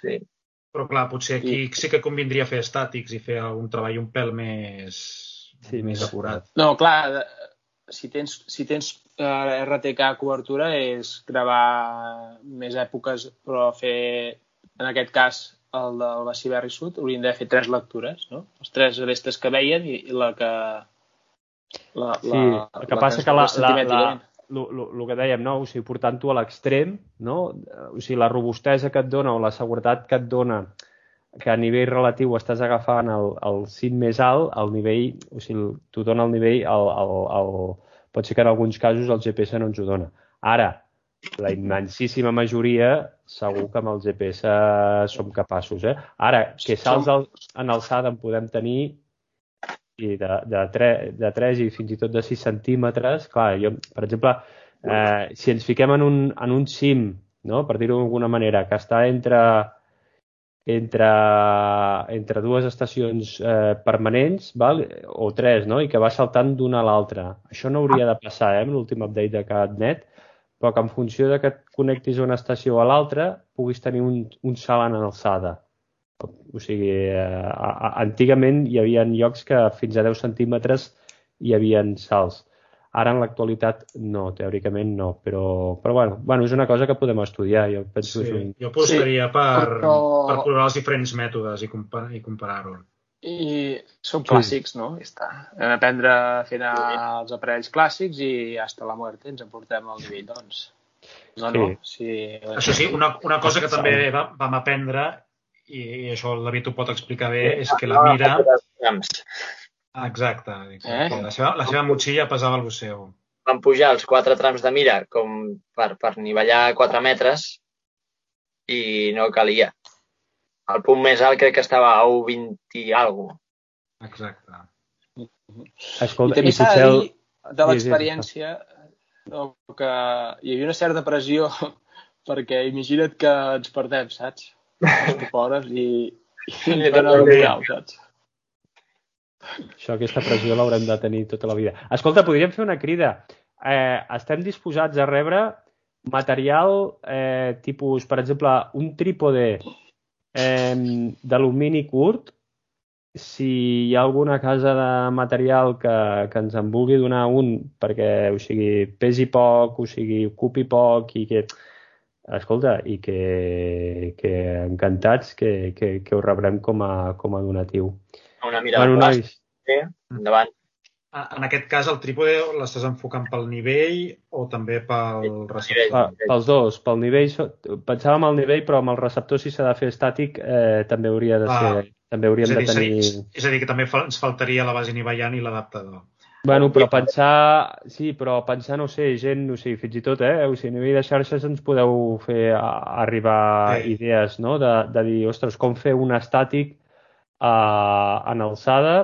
Speaker 4: Sí.
Speaker 2: Però clar, potser aquí sí que convindria fer estàtics i fer un treball un pèl més,
Speaker 3: Sí, més acurat.
Speaker 1: No, clar, si tens, si tens eh, RTK cobertura és gravar més èpoques, però fer, en aquest cas, el del Baciberri Sud, hauríem de fer tres lectures, no? Les tres arestes que veien i, i la que... La,
Speaker 3: Sí, el que passa que la, la, la, el que dèiem, no? o sigui, portant-ho a l'extrem, no? o sigui, la robustesa que et dona o la seguretat que et dona que a nivell relatiu estàs agafant el, el cim més alt, el nivell, o sigui, t'ho dona el nivell, el, el, el, pot ser que en alguns casos el GPS no ens ho dona. Ara, la immensíssima majoria, segur que amb el GPS som capaços. Eh? Ara, que salts al, en alçada en podem tenir i de, de, 3, de 3 i fins i tot de 6 centímetres, clar, jo, per exemple, eh, si ens fiquem en un, en un cim, no? per dir-ho d'alguna manera, que està entre, entre, entre dues estacions eh, permanents, val? o tres, no? i que va saltant d'una a l'altra. Això no hauria de passar eh, amb l'últim update de CatNet, però que en funció de que et connectis a una estació o a l'altra puguis tenir un, un salt en alçada. O sigui, eh, antigament hi havia llocs que fins a 10 centímetres hi havia salts. Ara en l'actualitat no, teòricament no, però, però bueno, bueno, és una cosa que podem estudiar. Jo penso
Speaker 2: Sí,
Speaker 3: que és un...
Speaker 2: jo apostaria per,
Speaker 1: però-
Speaker 2: per provar els diferents mètodes i, compar i comparar-ho.
Speaker 1: I són clàssics, no? I està. Hem d'aprendre a fer els aparells clàssics i hasta la muerte ens en portem al nivell, doncs. No, no. Sí.
Speaker 2: Això sí, una, una cosa que també va- vam aprendre, i, i això el David ho pot explicar bé, és que la mira...
Speaker 4: Trams.
Speaker 2: Exacte, exacte.
Speaker 1: Eh?
Speaker 2: La, seva, la seva motxilla pesava el seu.
Speaker 4: Vam pujar els quatre trams de mira com per, per nivellar 4 metres i no calia. El punt més alt crec que estava a 1,20 i alguna
Speaker 2: Exacte.
Speaker 1: I
Speaker 3: Escolta,
Speaker 1: també
Speaker 3: i
Speaker 1: s'ha de dir de l'experiència no, que hi havia una certa pressió [LAUGHS] perquè imagina't que ens perdem, saps? Els pobres i, i ens van a buscar, saps?
Speaker 3: Això, aquesta pressió l'haurem de tenir tota la vida. Escolta, podríem fer una crida. Eh, estem disposats a rebre material eh, tipus, per exemple, un trípode eh, d'alumini curt, si hi ha alguna casa de material que, que ens en vulgui donar un perquè, o sigui, pesi poc, o sigui, ocupi poc i que, escolta, i que, que encantats que, que, que ho rebrem com a, com a donatiu.
Speaker 4: Una mira
Speaker 3: Bueno,
Speaker 4: de plàstic.
Speaker 3: nois,
Speaker 4: Endavant.
Speaker 2: A- En aquest cas, el trípode l'estàs enfocant pel nivell o també pel receptor?
Speaker 3: Pa, pels dos, pel nivell, pensàvem al nivell, però amb el receptor si s'ha de fer estàtic eh, també hauria de ser,
Speaker 2: Ah.
Speaker 3: també hauríem
Speaker 2: És a,
Speaker 3: de
Speaker 2: dir,
Speaker 3: tenir...
Speaker 2: seria, és a dir, que també fa, ens faltaria la base nivellant i l'adaptador.
Speaker 3: Bueno, però pensar, sí, però pensar, no sé, gent, o sigui, fins i tot, eh, o sigui, a nivell de xarxes ens podeu fer arribar
Speaker 2: Sí.
Speaker 3: idees, no?, de, de dir, ostres, com fer un estàtic eh, en alçada,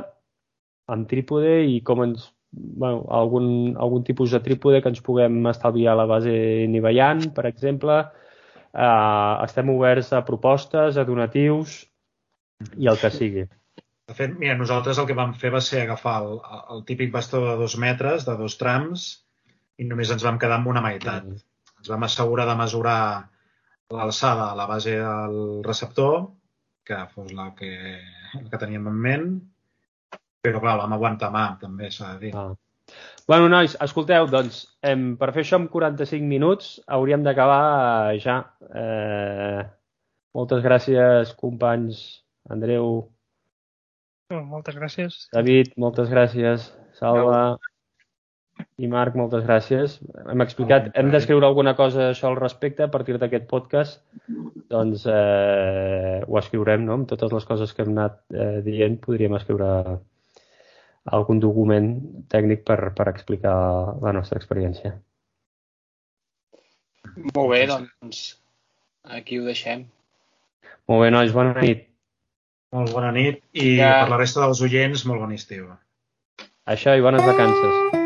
Speaker 3: amb trípode i com ens, bueno, algun, algun tipus de trípode que ens puguem estalviar a la base nivellant, per exemple. Eh, estem oberts a propostes, a donatius i el que sigui.
Speaker 2: De fet, mira, nosaltres el que vam fer va ser agafar el, el típic bastó de dos metres, de dos trams, i només ens vam quedar amb una meitat. Ens vam assegurar de mesurar l'alçada a la base del receptor, que fos la que, la que teníem en ment, però clar, vam aguantar mà, també s'ha de dir.
Speaker 3: Ah. Bueno, nois, escolteu, doncs, em, per fer això en 45 minuts hauríem d'acabar ja. Eh, moltes gràcies, companys. Andreu,
Speaker 5: moltes gràcies.
Speaker 3: David, moltes gràcies. Salva i Marc, moltes gràcies. Hem explicat, hem d'escriure alguna cosa això al respecte a partir d'aquest podcast. Doncs eh, ho escriurem, no? Amb totes les coses que hem anat eh, dient, podríem escriure algun document tècnic per, per explicar la nostra experiència.
Speaker 1: Molt bé, doncs aquí ho deixem.
Speaker 3: Molt bé, nois, bona nit.
Speaker 2: Molt bona nit i
Speaker 1: Ja.
Speaker 2: per la resta dels oients, molt bon estiu.
Speaker 3: Això i bones vacances.